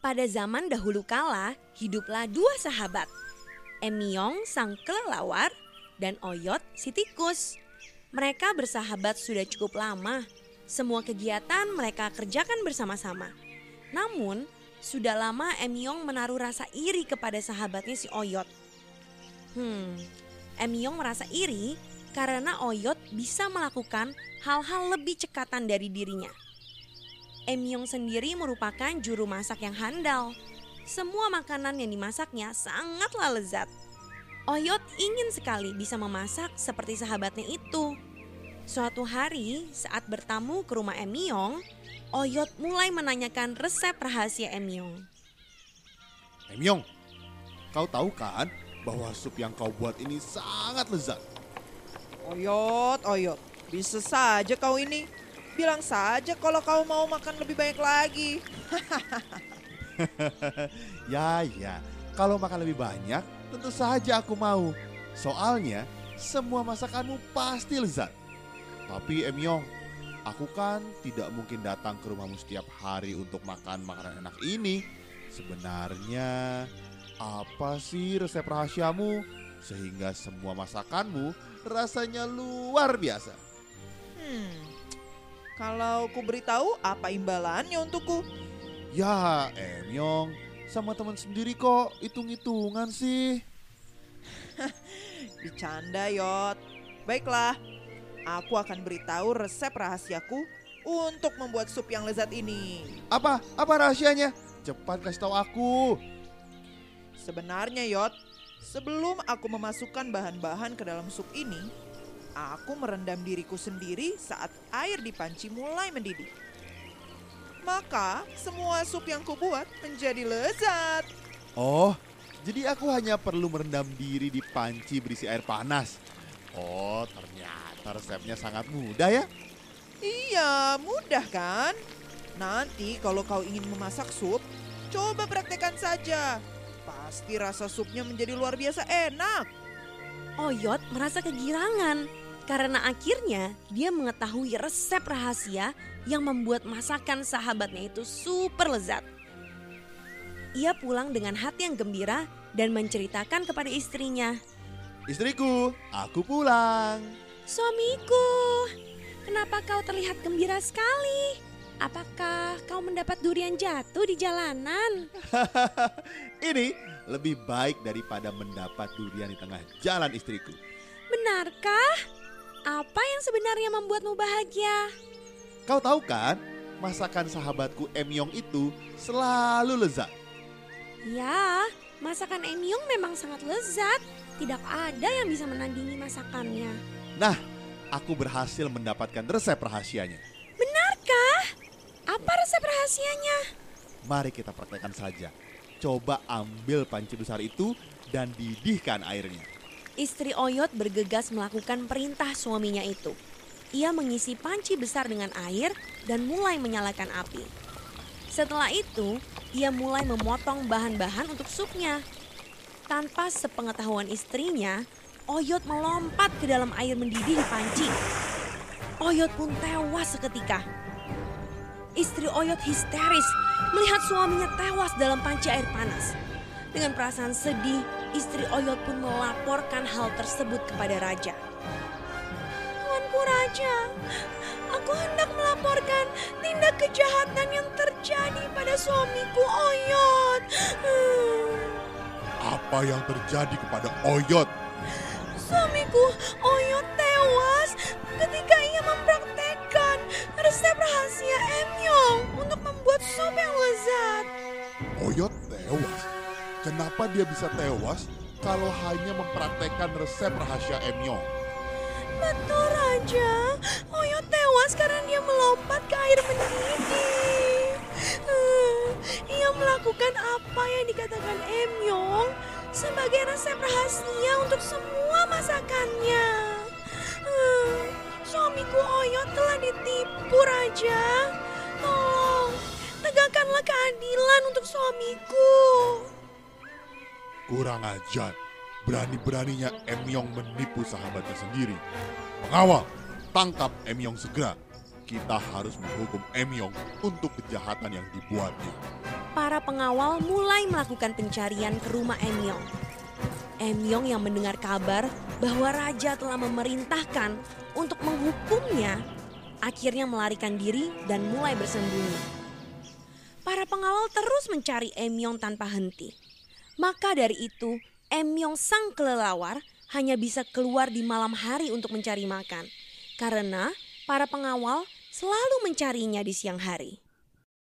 Pada zaman dahulu kala, hiduplah dua sahabat. Emyong sang kelelawar dan Oyot si tikus. Mereka bersahabat sudah cukup lama. Semua kegiatan mereka kerjakan bersama-sama. Namun, sudah lama Emyong menaruh rasa iri kepada sahabatnya si Oyot. Hmm, Emyong merasa iri karena Oyot bisa melakukan hal-hal lebih cekatan dari dirinya. Emyong sendiri merupakan juru masak yang handal. Semua makanan yang dimasaknya sangatlah lezat. Oyot ingin sekali bisa memasak seperti sahabatnya itu. Suatu hari saat bertamu ke rumah Emyong, Oyot mulai menanyakan resep rahasia Emyong. Emyong, kau tahu kan bahwa sup yang kau buat ini sangat lezat? Oyot, Oyot, bisa saja kau ini. Bilang saja kalau kau mau makan lebih banyak lagi. ya, ya. Kalau makan lebih banyak, tentu saja aku mau. Soalnya, semua masakanmu pasti lezat. Tapi Emyong, aku kan tidak mungkin datang ke rumahmu setiap hari untuk makan makanan enak ini. Sebenarnya, apa sih resep rahasiamu sehingga semua masakanmu rasanya luar biasa? Hmm, kalau ku beritahu apa imbalannya untukku? Ya, Emyong, sama teman sendiri kok hitung-hitungan sih. Bercanda, Yot. Baiklah, aku akan beritahu resep rahasiaku untuk membuat sup yang lezat ini. Apa? Apa rahasianya? Cepat kasih tahu aku. Sebenarnya, Yot, sebelum aku memasukkan bahan-bahan ke dalam sup ini, aku merendam diriku sendiri saat air di panci mulai mendidih. Maka semua sup yang kubuat menjadi lezat. Oh, jadi aku hanya perlu merendam diri di panci berisi air panas. Oh, ternyata resepnya sangat mudah ya. Iya, mudah kan? Nanti kalau kau ingin memasak sup, coba praktekkan saja. Pasti rasa supnya menjadi luar biasa enak. Oyot merasa kegirangan karena akhirnya dia mengetahui resep rahasia yang membuat masakan sahabatnya itu super lezat. Ia pulang dengan hati yang gembira dan menceritakan kepada istrinya. Istriku, aku pulang. Suamiku, kenapa kau terlihat gembira sekali? Apakah kau mendapat durian jatuh di jalanan? Ini lebih baik daripada mendapat durian di tengah jalan istriku. Benarkah? Apa yang sebenarnya membuatmu bahagia? Kau tahu kan, masakan sahabatku Emyong itu selalu lezat. Ya, masakan Emyong memang sangat lezat. Tidak ada yang bisa menandingi masakannya. Nah, aku berhasil mendapatkan resep rahasianya. Benarkah? Apa resep rahasianya? Mari kita praktekkan saja. Coba ambil panci besar itu dan didihkan airnya. Istri Oyot bergegas melakukan perintah suaminya itu. Ia mengisi panci besar dengan air dan mulai menyalakan api. Setelah itu, ia mulai memotong bahan-bahan untuk supnya. Tanpa sepengetahuan istrinya, Oyot melompat ke dalam air mendidih di panci. Oyot pun tewas seketika. Istri Oyot histeris melihat suaminya tewas dalam panci air panas. Dengan perasaan sedih, istri Oyot pun melaporkan hal tersebut kepada raja. Tuanku raja, aku hendak melaporkan tindak kejahatan yang terjadi pada suamiku Oyot. Apa yang terjadi kepada Oyot? Suamiku Oyot tewas ketika ia mempraktekkan resep rahasia Emyong untuk membuat sup yang lezat. Oyot tewas. Kenapa dia bisa tewas kalau hanya mempraktekkan resep rahasia Emyong? Betul Raja, Oyot tewas karena dia melompat ke air mendidih. Ia melakukan apa yang dikatakan Emyong sebagai resep rahasia untuk semua masakannya. Suamiku Oyot telah ditipu Raja. Tolong, tegakkanlah keadilan untuk suamiku. Kurang ajar. Berani-beraninya Emyong menipu sahabatnya sendiri. Pengawal, tangkap Emyong segera. Kita harus menghukum Emyong untuk kejahatan yang dibuatnya. Para pengawal mulai melakukan pencarian ke rumah Emyong. Emyong yang mendengar kabar bahwa raja telah memerintahkan untuk menghukumnya, akhirnya melarikan diri dan mulai bersembunyi. Para pengawal terus mencari Emyong tanpa henti. Maka dari itu, Emyong sang kelelawar hanya bisa keluar di malam hari untuk mencari makan. Karena para pengawal selalu mencarinya di siang hari.